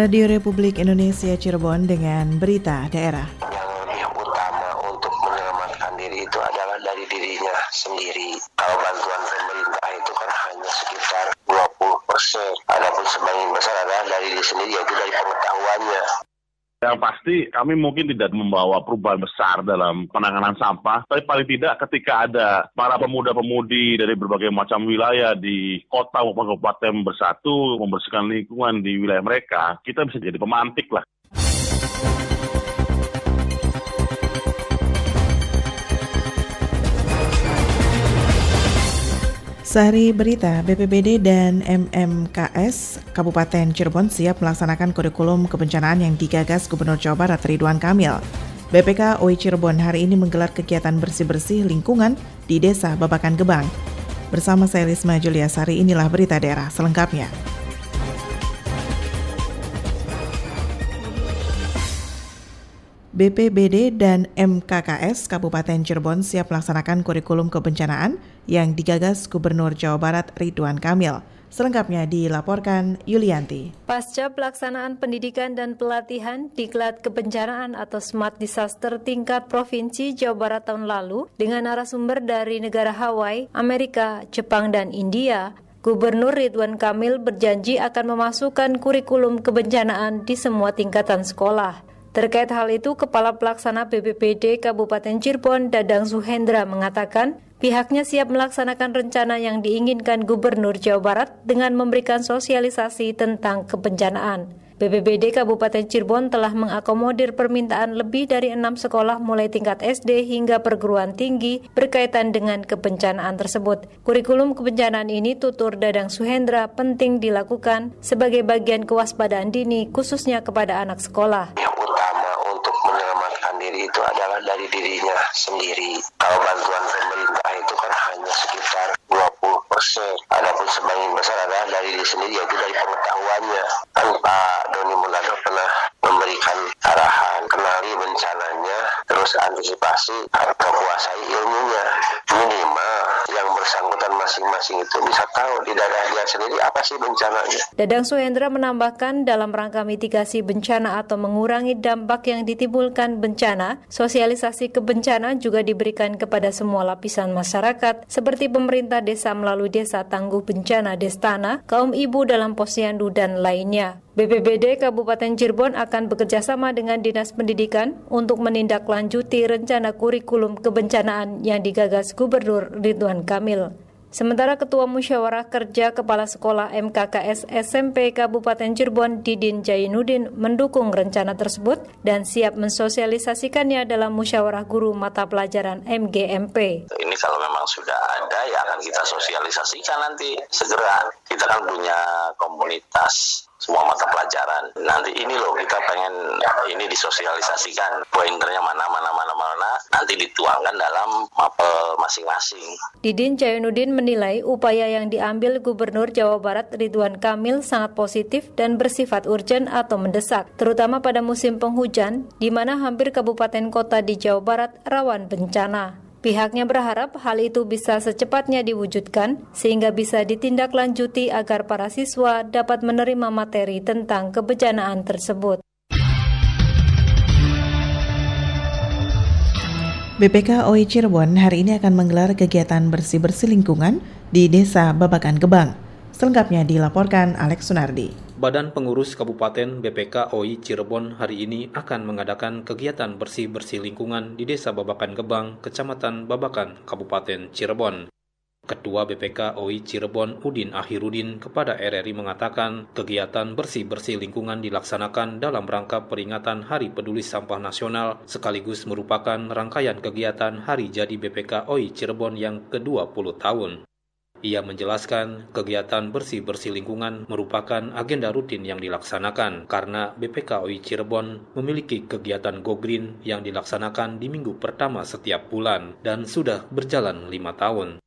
Radio Republik Indonesia Cirebon dengan berita daerah. Yang utama untuk menyelamatkan diri itu adalah dari dirinya sendiri. Kalau bantuan pemerintah itu kan hanya sekitar 20 persen. Adapun sebagian besar adalah dari diri sendiri, yaitu dari pengetahuannya. Yang pasti kami mungkin tidak membawa perubahan besar dalam penanganan sampah, tapi paling tidak ketika ada para pemuda-pemudi dari berbagai macam wilayah di kota maupun kabupaten bersatu membersihkan lingkungan di wilayah mereka, kita bisa jadi pemantik lah. Sehari berita BPBD dan MMKS Kabupaten Cirebon siap melaksanakan kurikulum kebencanaan yang digagas Gubernur Jawa Barat Ridwan Kamil. BPK OI Cirebon hari ini menggelar kegiatan bersih-bersih lingkungan di Desa Babakan Gebang. Bersama saya Risma Juliasari, inilah berita daerah selengkapnya. BPBD dan MKKS Kabupaten Cirebon siap melaksanakan kurikulum kebencanaan yang digagas Gubernur Jawa Barat Ridwan Kamil. Selengkapnya dilaporkan Yulianti. Pasca pelaksanaan pendidikan dan pelatihan diklat kebencanaan atau Smart Disaster tingkat Provinsi Jawa Barat tahun lalu dengan narasumber dari negara Hawaii, Amerika, Jepang, dan India, Gubernur Ridwan Kamil berjanji akan memasukkan kurikulum kebencanaan di semua tingkatan sekolah. Terkait hal itu, Kepala Pelaksana BPBD Kabupaten Cirebon Dadang Suhendra mengatakan pihaknya siap melaksanakan rencana yang diinginkan Gubernur Jawa Barat dengan memberikan sosialisasi tentang kebencanaan. BPBD Kabupaten Cirebon telah mengakomodir permintaan lebih dari enam sekolah mulai tingkat SD hingga perguruan tinggi berkaitan dengan kebencanaan tersebut. Kurikulum kebencanaan ini tutur Dadang Suhendra penting dilakukan sebagai bagian kewaspadaan dini khususnya kepada anak sekolah. Yang utama untuk menyelamatkan diri itu adalah dari dirinya sendiri. Kalau bantuan pemerintah itu kan hanya sekitar 20 persen. Adapun sebagian besar adalah dari diri sendiri, yaitu dari pengetahuannya. Pak Doni Mulado pernah memberikan arahan, kenali bencananya, terus antisipasi, atau kuasai ilmunya. Minimal yang bersangkutan masing-masing itu bisa tahu di daerah dia sendiri apa sih bencananya. Dadang Suhendra menambahkan dalam rangka mitigasi bencana atau mengurangi dampak yang ditimbulkan bencana, sosialisasi kebencanaan juga diberikan kepada semua lapisan masyarakat seperti pemerintah desa melalui Desa Tangguh Bencana Destana, kaum ibu dalam posyandu dan lainnya. BPBD Kabupaten Cirebon akan bekerjasama dengan Dinas Pendidikan untuk menindaklanjuti rencana kurikulum kebencanaan yang digagas Gubernur Ridwan Kamil. Sementara Ketua Musyawarah Kerja Kepala Sekolah MKKS SMP Kabupaten Cirebon Didin Jainuddin mendukung rencana tersebut dan siap mensosialisasikannya dalam musyawarah guru mata pelajaran MGMP. Ini kalau memang sudah ada ya akan kita sosialisasikan nanti segera. Kita kan punya komunitas semua mata pelajaran. Nanti ini loh kita pengen ini disosialisasikan pointernya mana mana mana mana nanti dituangkan dalam mapel masing-masing. Didin Jainuddin menilai upaya yang diambil Gubernur Jawa Barat Ridwan Kamil sangat positif dan bersifat urgent atau mendesak, terutama pada musim penghujan di mana hampir kabupaten kota di Jawa Barat rawan bencana. Pihaknya berharap hal itu bisa secepatnya diwujudkan sehingga bisa ditindaklanjuti agar para siswa dapat menerima materi tentang kebencanaan tersebut. BPK OI Cirebon hari ini akan menggelar kegiatan bersih-bersih lingkungan di Desa Babakan Gebang. Selengkapnya dilaporkan Alex Sunardi. Badan Pengurus Kabupaten BPK OI Cirebon hari ini akan mengadakan kegiatan bersih-bersih lingkungan di Desa Babakan Gebang, Kecamatan Babakan, Kabupaten Cirebon. Ketua BPK OI Cirebon Udin Ahirudin kepada RRI mengatakan kegiatan bersih-bersih lingkungan dilaksanakan dalam rangka peringatan Hari Peduli Sampah Nasional sekaligus merupakan rangkaian kegiatan Hari Jadi BPK OI Cirebon yang ke-20 tahun. Ia menjelaskan kegiatan bersih-bersih lingkungan merupakan agenda rutin yang dilaksanakan karena BPKOI Cirebon memiliki kegiatan Go Green yang dilaksanakan di minggu pertama setiap bulan dan sudah berjalan lima tahun.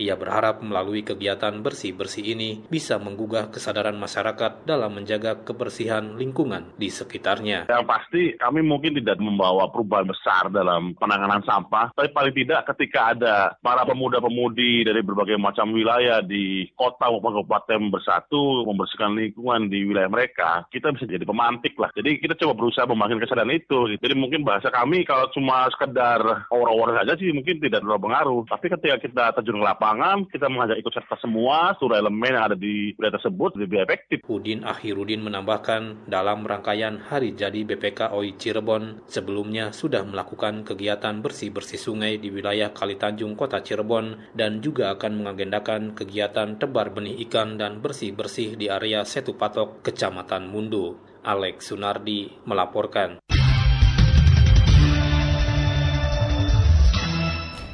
Ia berharap melalui kegiatan bersih-bersih ini bisa menggugah kesadaran masyarakat dalam menjaga kebersihan lingkungan di sekitarnya. Yang pasti kami mungkin tidak membawa perubahan besar dalam penanganan sampah, tapi paling tidak ketika ada para pemuda-pemudi dari berbagai macam wilayah di kota maupun kabupaten bersatu membersihkan lingkungan di wilayah mereka, kita bisa jadi pemantik lah. Jadi kita coba berusaha membangun kesadaran itu. Jadi mungkin bahasa kami kalau cuma sekedar orang-orang saja sih mungkin tidak terlalu pengaruh. Tapi ketika kita terjun ke lapangan, kita mengajak ikut serta semua seluruh elemen yang ada di wilayah tersebut lebih efektif. Udin Akhirudin menambahkan, dalam rangkaian Hari Jadi BPK OI Cirebon, sebelumnya sudah melakukan kegiatan bersih-bersih sungai di wilayah Kali Tanjung, Kota Cirebon, dan juga akan mengagendakan kegiatan tebar benih ikan dan bersih-bersih di area Setu Patok, Kecamatan Mundu. Alex Sunardi melaporkan.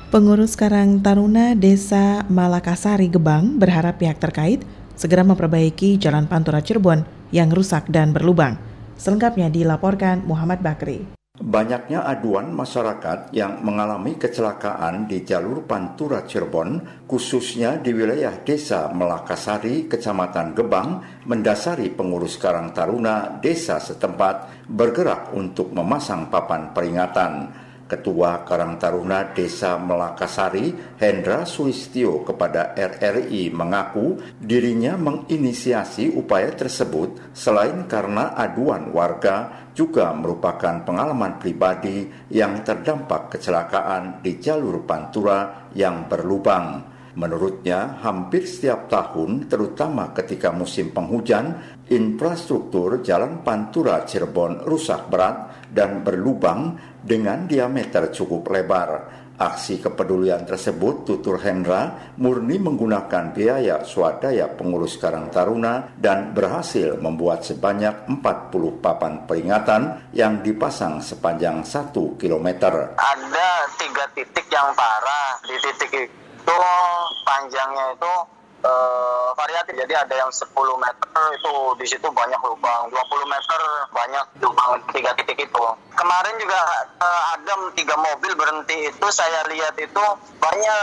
Pengurus Karang Taruna Desa Malakasari Gebang berharap pihak terkait segera memperbaiki Jalan Pantura Cirebon yang rusak dan berlubang. Selengkapnya dilaporkan Muhammad Bakri. Banyaknya aduan masyarakat yang mengalami kecelakaan di jalur Pantura Cirebon, khususnya di wilayah Desa Melakasari, Kecamatan Gebang, mendasari pengurus Karang Taruna desa setempat bergerak untuk memasang papan peringatan. Ketua Karang Taruna Desa Melakasari, Hendra Sulistio kepada RRI mengaku dirinya menginisiasi upaya tersebut selain karena aduan warga juga merupakan pengalaman pribadi yang terdampak kecelakaan di jalur Pantura yang berlubang. Menurutnya, hampir setiap tahun, terutama ketika musim penghujan, infrastruktur Jalan Pantura Cirebon rusak berat dan berlubang dengan diameter cukup lebar. Aksi kepedulian tersebut, tutur Hendra, murni menggunakan biaya swadaya pengurus Karang Taruna dan berhasil membuat sebanyak 40 papan peringatan yang dipasang sepanjang 1 km. Ada tiga titik yang parah. Di titik itu panjangnya itu uh, variatif. Jadi ada yang 10 meter itu di situ banyak lubang, 20 meter banyak lubang tiga titik itu. Kemarin juga uh, ada tiga mobil berhenti itu saya lihat itu banyak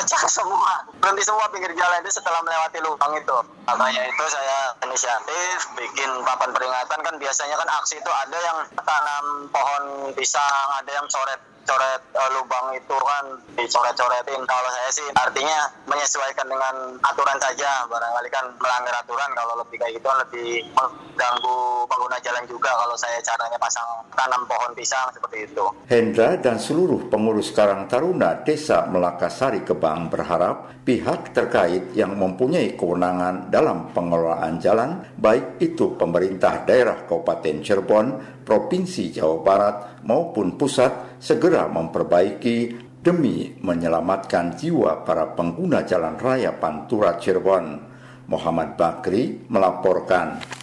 pecah semua, berhenti semua pinggir jalan itu setelah melewati lubang itu. Makanya itu saya inisiatif bikin papan peringatan kan biasanya kan aksi itu ada yang tanam pohon pisang, ada yang coret coret uh, lubang itu kan dicoret-coretin kalau saya sih artinya menyesuaikan dengan aturan saja barangkali kan melanggar aturan kalau lebih kayak gitu lebih mengganggu pengguna jalan juga kalau saya caranya pasang tanam pohon pisang seperti itu. Hendra dan seluruh pengurus Karang Taruna Desa Melakasari Kebang berharap pihak terkait yang mempunyai kewenangan dalam pengelolaan jalan baik itu pemerintah daerah Kabupaten Cirebon, Provinsi Jawa Barat maupun pusat segera memperbaiki demi menyelamatkan jiwa para pengguna jalan raya Pantura Cirebon. Muhammad Bakri melaporkan.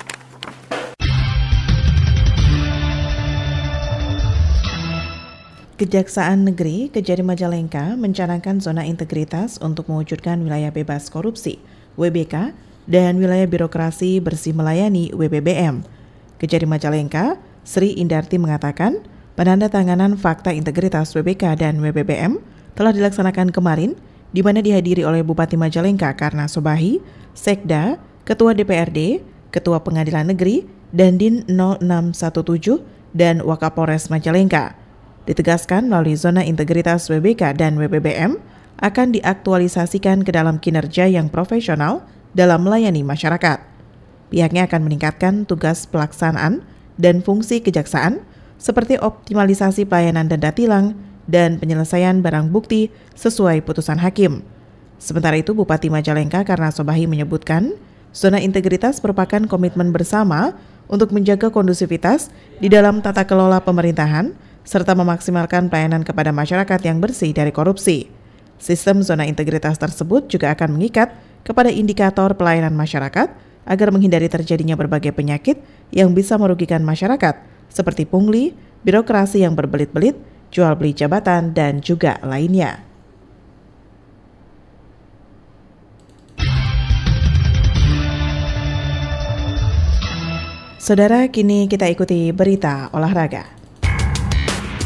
Kejaksaan Negeri Kejari Majalengka mencanangkan zona integritas untuk mewujudkan wilayah bebas korupsi (WBK) dan wilayah birokrasi bersih melayani (WBBM). Kejari Majalengka, Sri Indarti mengatakan, Penandatanganan fakta integritas WBK dan WBBM telah dilaksanakan kemarin di mana dihadiri oleh Bupati Majalengka karena Sobahi, Sekda, Ketua DPRD, Ketua Pengadilan Negeri, dan Din 0617 dan Wakapolres Majalengka. Ditegaskan melalui zona integritas WBK dan WBBM akan diaktualisasikan ke dalam kinerja yang profesional dalam melayani masyarakat. Pihaknya akan meningkatkan tugas pelaksanaan dan fungsi kejaksaan seperti optimalisasi pelayanan denda tilang dan penyelesaian barang bukti sesuai putusan hakim. Sementara itu, Bupati Majalengka karena Sobahi menyebutkan, zona integritas merupakan komitmen bersama untuk menjaga kondusivitas di dalam tata kelola pemerintahan serta memaksimalkan pelayanan kepada masyarakat yang bersih dari korupsi. Sistem zona integritas tersebut juga akan mengikat kepada indikator pelayanan masyarakat agar menghindari terjadinya berbagai penyakit yang bisa merugikan masyarakat, seperti pungli, birokrasi yang berbelit-belit, jual beli jabatan, dan juga lainnya. Saudara, kini kita ikuti berita olahraga.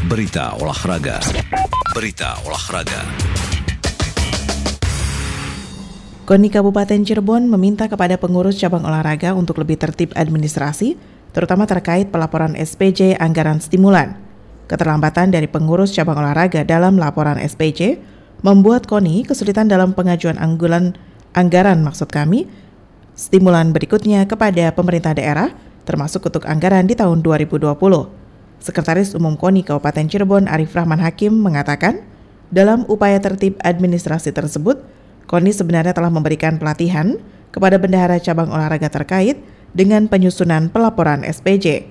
Berita olahraga. Berita olahraga. KONI Kabupaten Cirebon meminta kepada pengurus cabang olahraga untuk lebih tertib administrasi, terutama terkait pelaporan SPJ anggaran stimulan. Keterlambatan dari pengurus cabang olahraga dalam laporan SPJ membuat KONI kesulitan dalam pengajuan anggulan anggaran maksud kami stimulan berikutnya kepada pemerintah daerah termasuk untuk anggaran di tahun 2020. Sekretaris Umum KONI Kabupaten Cirebon Arif Rahman Hakim mengatakan, dalam upaya tertib administrasi tersebut, KONI sebenarnya telah memberikan pelatihan kepada bendahara cabang olahraga terkait dengan penyusunan pelaporan SPJ.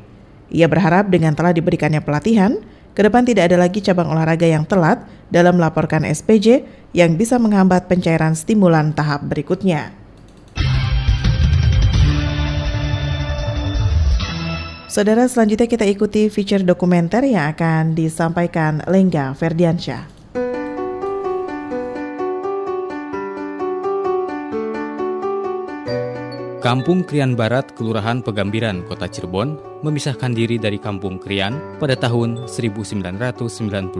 Ia berharap dengan telah diberikannya pelatihan, ke depan tidak ada lagi cabang olahraga yang telat dalam melaporkan SPJ yang bisa menghambat pencairan stimulan tahap berikutnya. Saudara, selanjutnya kita ikuti feature dokumenter yang akan disampaikan Lengga Ferdiansyah. Kampung Krian Barat, Kelurahan Pegambiran, Kota Cirebon, memisahkan diri dari Kampung Krian pada tahun 1996.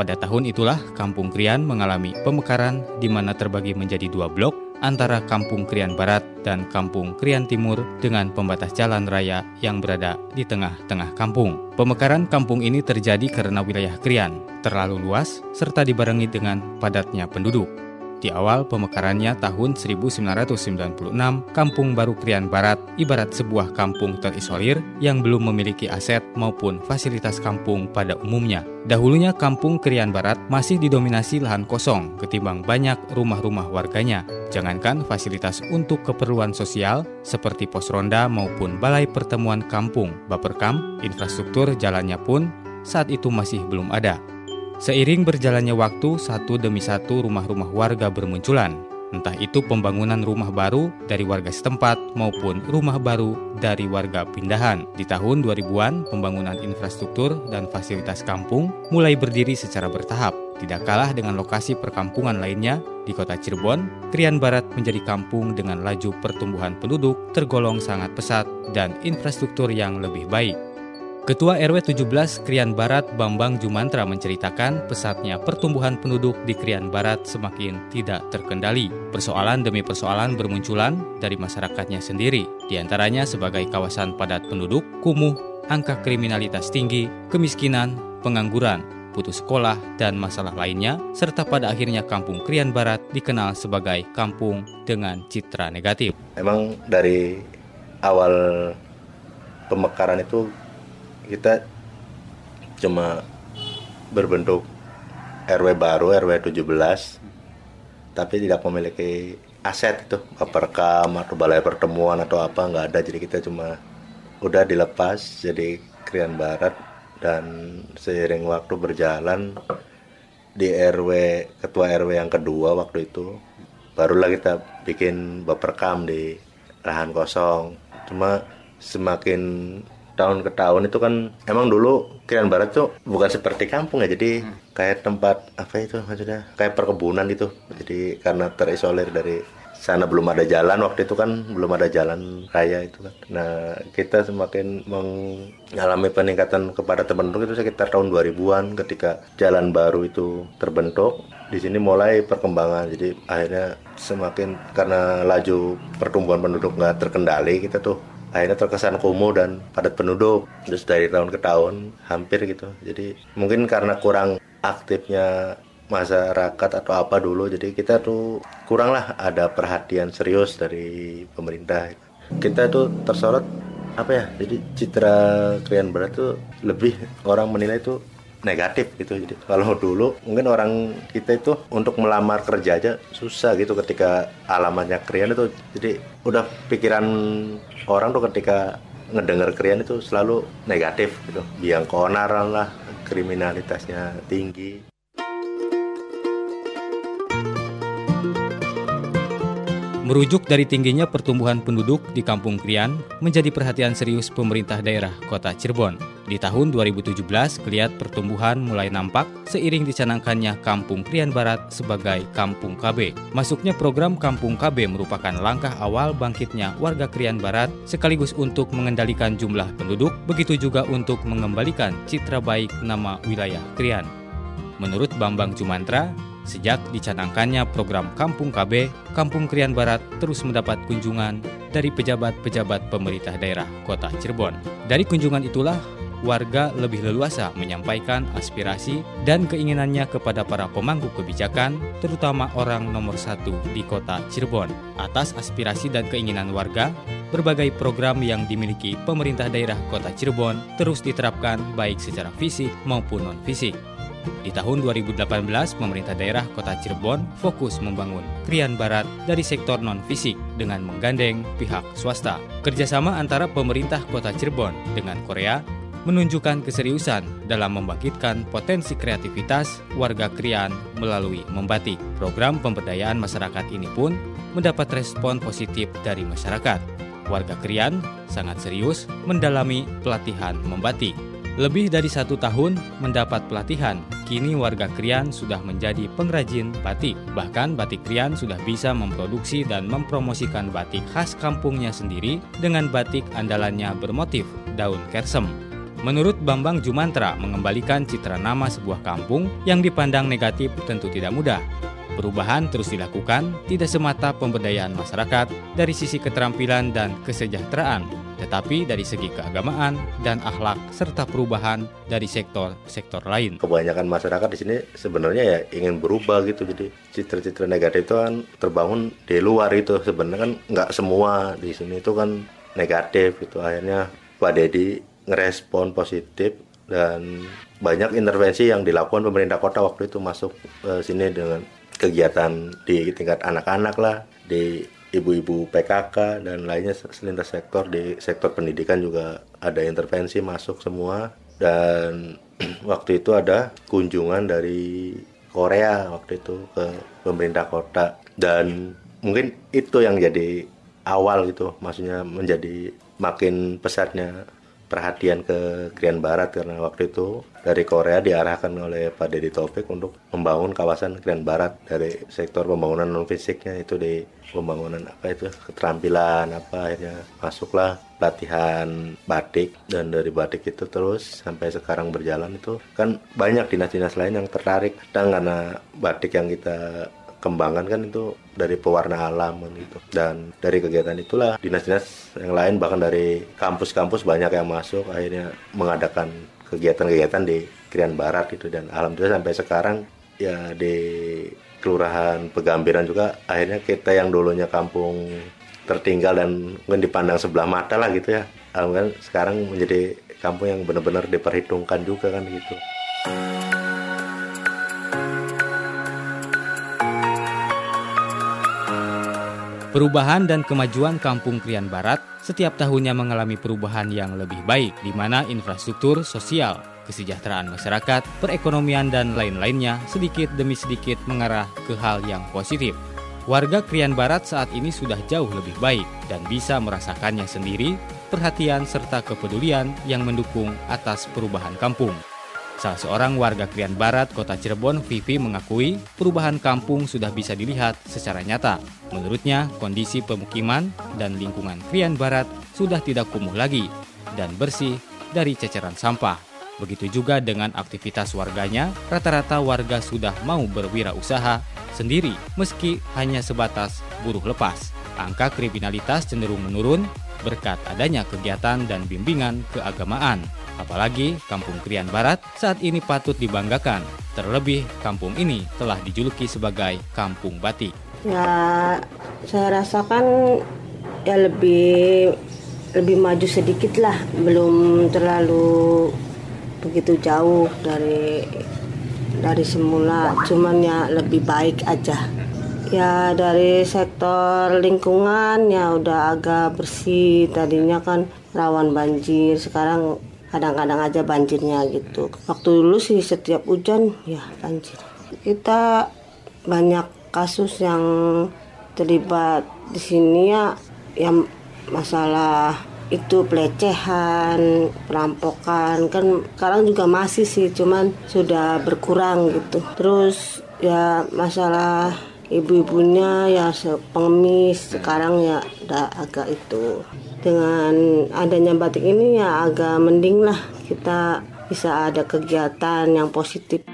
Pada tahun itulah Kampung Krian mengalami pemekaran di mana terbagi menjadi dua blok antara Kampung Krian Barat dan Kampung Krian Timur dengan pembatas jalan raya yang berada di tengah-tengah kampung. Pemekaran kampung ini terjadi karena wilayah Krian terlalu luas serta dibarengi dengan padatnya penduduk. Di awal pemekarannya tahun 1996, Kampung Baru Krian Barat ibarat sebuah kampung terisolir yang belum memiliki aset maupun fasilitas kampung pada umumnya. Dahulunya Kampung Krian Barat masih didominasi lahan kosong ketimbang banyak rumah-rumah warganya. Jangankan fasilitas untuk keperluan sosial seperti pos ronda maupun balai pertemuan kampung, Baperkam, infrastruktur jalannya pun saat itu masih belum ada. Seiring berjalannya waktu, satu demi satu rumah-rumah warga bermunculan. Entah itu pembangunan rumah baru dari warga setempat maupun rumah baru dari warga pindahan. Di tahun 2000-an, pembangunan infrastruktur dan fasilitas kampung mulai berdiri secara bertahap. Tidak kalah dengan lokasi perkampungan lainnya, di kota Cirebon, Krian Barat menjadi kampung dengan laju pertumbuhan penduduk tergolong sangat pesat dan infrastruktur yang lebih baik. Ketua RW 17 Krian Barat Bambang Jumantra menceritakan pesatnya pertumbuhan penduduk di Krian Barat semakin tidak terkendali. Persoalan demi persoalan bermunculan dari masyarakatnya sendiri, di antaranya sebagai kawasan padat penduduk, kumuh, angka kriminalitas tinggi, kemiskinan, pengangguran, putus sekolah, dan masalah lainnya, serta pada akhirnya kampung Krian Barat dikenal sebagai kampung dengan citra negatif. Emang dari awal pemekaran itu kita cuma berbentuk RW baru RW 17 tapi tidak memiliki aset itu. Perkam atau balai pertemuan atau apa nggak ada. Jadi kita cuma udah dilepas jadi Krian Barat dan seiring waktu berjalan di RW ketua RW yang kedua waktu itu barulah kita bikin baperkam di lahan kosong. Cuma semakin tahun ke tahun itu kan emang dulu Krian Barat tuh bukan seperti kampung ya jadi hmm. kayak tempat apa itu maksudnya kayak perkebunan gitu. Jadi karena terisolir dari sana belum ada jalan waktu itu kan belum ada jalan raya itu kan. Nah kita semakin mengalami peningkatan kepada penduduk itu sekitar tahun 2000-an ketika jalan baru itu terbentuk. Di sini mulai perkembangan jadi akhirnya semakin karena laju pertumbuhan penduduk nggak terkendali kita tuh akhirnya terkesan kumuh dan padat penduduk terus dari tahun ke tahun hampir gitu. Jadi mungkin karena kurang aktifnya masyarakat atau apa dulu jadi kita tuh kurang lah ada perhatian serius dari pemerintah. Kita tuh tersorot apa ya jadi citra Krian Barat tuh lebih orang menilai tuh negatif gitu. Jadi kalau dulu mungkin orang kita itu untuk melamar kerja aja susah gitu ketika alamatnya Krian itu. Jadi udah pikiran orang tuh ketika ngedenger Krian itu selalu negatif gitu. Biang keonaran lah kriminalitasnya tinggi Merujuk dari tingginya pertumbuhan penduduk di Kampung Krian menjadi perhatian serius pemerintah daerah Kota Cirebon. Di tahun 2017, kelihat pertumbuhan mulai nampak seiring dicanangkannya Kampung Krian Barat sebagai Kampung KB. Masuknya program Kampung KB merupakan langkah awal bangkitnya warga Krian Barat sekaligus untuk mengendalikan jumlah penduduk, begitu juga untuk mengembalikan citra baik nama wilayah Krian. Menurut Bambang Jumantra, Sejak dicanangkannya program Kampung KB, Kampung Krian Barat terus mendapat kunjungan dari pejabat-pejabat pemerintah daerah kota Cirebon. Dari kunjungan itulah warga lebih leluasa menyampaikan aspirasi dan keinginannya kepada para pemangku kebijakan, terutama orang nomor satu di kota Cirebon. Atas aspirasi dan keinginan warga, berbagai program yang dimiliki pemerintah daerah kota Cirebon terus diterapkan baik secara fisik maupun non-fisik. Di tahun 2018, pemerintah daerah kota Cirebon fokus membangun Krian Barat dari sektor non-fisik dengan menggandeng pihak swasta. Kerjasama antara pemerintah kota Cirebon dengan Korea menunjukkan keseriusan dalam membangkitkan potensi kreativitas warga Krian melalui membatik. Program pemberdayaan masyarakat ini pun mendapat respon positif dari masyarakat. Warga Krian sangat serius mendalami pelatihan membatik. Lebih dari satu tahun mendapat pelatihan, kini warga Krian sudah menjadi pengrajin batik. Bahkan batik Krian sudah bisa memproduksi dan mempromosikan batik khas kampungnya sendiri dengan batik andalannya bermotif daun kersem. Menurut Bambang Jumantra, mengembalikan citra nama sebuah kampung yang dipandang negatif tentu tidak mudah. Perubahan terus dilakukan tidak semata pemberdayaan masyarakat dari sisi keterampilan dan kesejahteraan, tetapi dari segi keagamaan dan akhlak serta perubahan dari sektor-sektor lain. Kebanyakan masyarakat di sini sebenarnya ya ingin berubah gitu, jadi citra-citra negatif itu kan terbangun di luar itu sebenarnya kan nggak semua di sini itu kan negatif gitu. Akhirnya Pak Dedi ngerespon positif dan banyak intervensi yang dilakukan pemerintah kota waktu itu masuk ke sini dengan kegiatan di tingkat anak-anak lah, di ibu-ibu PKK dan lainnya selintas sektor di sektor pendidikan juga ada intervensi masuk semua. Dan waktu itu ada kunjungan dari Korea waktu itu ke pemerintah kota. Dan mungkin itu yang jadi awal gitu maksudnya menjadi makin pesatnya perhatian ke Krian Barat karena waktu itu dari Korea diarahkan oleh Pak Deddy Taufik untuk membangun kawasan Krian Barat dari sektor pembangunan non fisiknya itu di pembangunan apa itu keterampilan apa akhirnya masuklah latihan batik dan dari batik itu terus sampai sekarang berjalan itu. Kan banyak dinas-dinas lain yang tertarik dan karena batik yang kita kembangkan kan itu dari pewarna alam gitu. Dan dari kegiatan itulah dinas-dinas yang lain bahkan dari kampus-kampus banyak yang masuk akhirnya mengadakan kegiatan-kegiatan di Krian Barat itu dan alhamdulillah sampai sekarang ya di kelurahan Pegambiran juga akhirnya kita yang dulunya kampung tertinggal dan mungkin dipandang sebelah mata lah gitu ya. Alhamdulillah sekarang menjadi kampung yang benar-benar diperhitungkan juga kan gitu. Perubahan dan kemajuan Kampung Krian Barat setiap tahunnya mengalami perubahan yang lebih baik di mana infrastruktur sosial, kesejahteraan masyarakat, perekonomian dan lain-lainnya sedikit demi sedikit mengarah ke hal yang positif. Warga Krian Barat saat ini sudah jauh lebih baik dan bisa merasakannya sendiri perhatian serta kepedulian yang mendukung atas perubahan kampung. Salah seorang warga Krian Barat, Kota Cirebon, Vivi mengakui perubahan kampung sudah bisa dilihat secara nyata. Menurutnya, kondisi pemukiman dan lingkungan Krian Barat sudah tidak kumuh lagi dan bersih dari ceceran sampah. Begitu juga dengan aktivitas warganya, rata-rata warga sudah mau berwirausaha sendiri meski hanya sebatas buruh lepas. Angka kriminalitas cenderung menurun berkat adanya kegiatan dan bimbingan keagamaan. Apalagi Kampung Krian Barat saat ini patut dibanggakan. Terlebih kampung ini telah dijuluki sebagai Kampung Batik. Ya, saya rasakan ya lebih lebih maju sedikit lah, belum terlalu begitu jauh dari dari semula, cuman ya lebih baik aja. Ya dari sektor lingkungan ya udah agak bersih, tadinya kan rawan banjir, sekarang kadang-kadang aja banjirnya gitu. Waktu dulu sih setiap hujan ya banjir. Kita banyak kasus yang terlibat di sini ya. Yang masalah itu pelecehan, perampokan kan sekarang juga masih sih cuman sudah berkurang gitu. Terus ya masalah ibu-ibunya ya pengemis sekarang ya udah agak itu dengan adanya batik ini ya agak mending lah kita bisa ada kegiatan yang positif.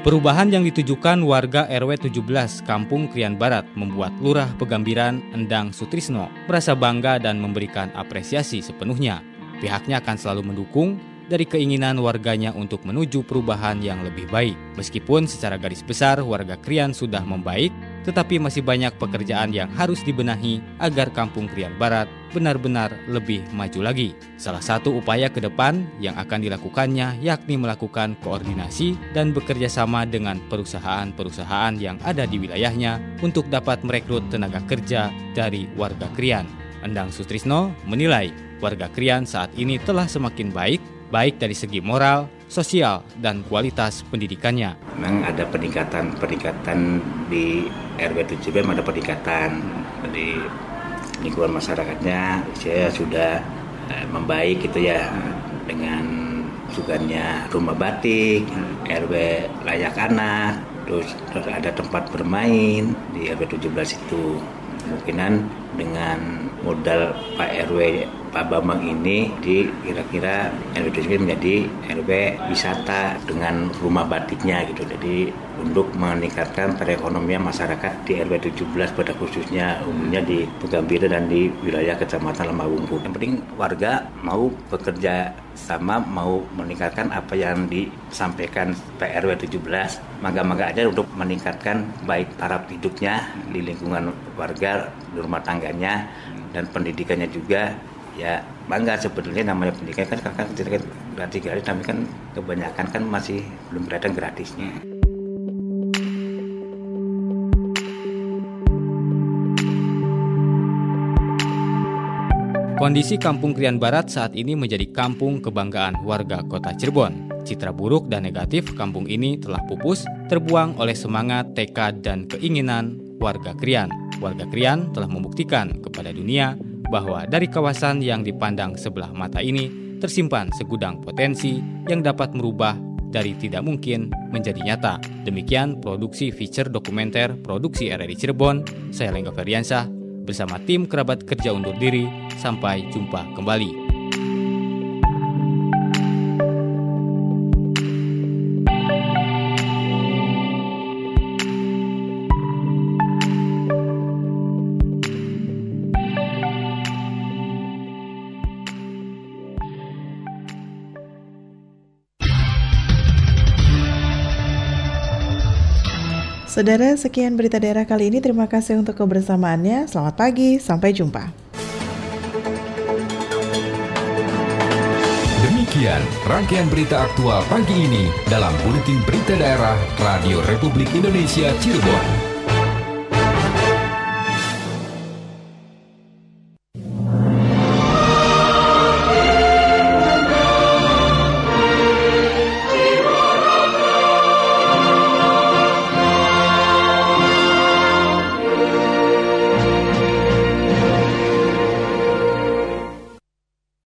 Perubahan yang ditujukan warga RW 17 Kampung Krian Barat membuat Lurah Pegambiran Endang Sutrisno merasa bangga dan memberikan apresiasi sepenuhnya. Pihaknya akan selalu mendukung dari keinginan warganya untuk menuju perubahan yang lebih baik. Meskipun secara garis besar warga Krian sudah membaik, tetapi masih banyak pekerjaan yang harus dibenahi agar Kampung Krian Barat benar-benar lebih maju lagi. Salah satu upaya ke depan yang akan dilakukannya yakni melakukan koordinasi dan bekerja sama dengan perusahaan-perusahaan yang ada di wilayahnya untuk dapat merekrut tenaga kerja dari warga Krian. Endang Sutrisno menilai warga Krian saat ini telah semakin baik baik dari segi moral, sosial, dan kualitas pendidikannya. Memang ada peningkatan-peningkatan di RW 7B, ada peningkatan di lingkungan masyarakatnya. Saya sudah eh, membaik gitu ya dengan sugannya rumah batik, RW layak anak, terus, terus ada tempat bermain di RW 17 itu. Kemungkinan dengan modal Pak RW Pak Bambang ini di kira-kira RW 7 menjadi RW wisata dengan rumah batiknya gitu. Jadi untuk meningkatkan perekonomian masyarakat di RW 17 pada khususnya umumnya di Pegambira dan di wilayah Kecamatan Lemah Yang penting warga mau bekerja sama mau meningkatkan apa yang disampaikan PRW 17 maka-maka aja untuk meningkatkan baik taraf hidupnya di lingkungan warga di rumah tangganya dan pendidikannya juga ya bangga sebetulnya namanya pendidikan kan kita kan gratis gratis tapi kan kebanyakan kan masih belum kelihatan gratisnya. Kondisi Kampung Krian Barat saat ini menjadi kampung kebanggaan warga kota Cirebon. Citra buruk dan negatif kampung ini telah pupus, terbuang oleh semangat, tekad, dan keinginan warga Krian. Warga Krian telah membuktikan kepada dunia bahwa dari kawasan yang dipandang sebelah mata ini tersimpan segudang potensi yang dapat merubah dari tidak mungkin menjadi nyata. Demikian produksi feature dokumenter produksi RRI Cirebon. Saya Lengga Feriansah bersama tim kerabat kerja undur diri. Sampai jumpa kembali. Saudara, sekian berita daerah kali ini. Terima kasih untuk kebersamaannya. Selamat pagi, sampai jumpa. Demikian rangkaian berita aktual pagi ini dalam Buletin Berita Daerah Radio Republik Indonesia Cirebon.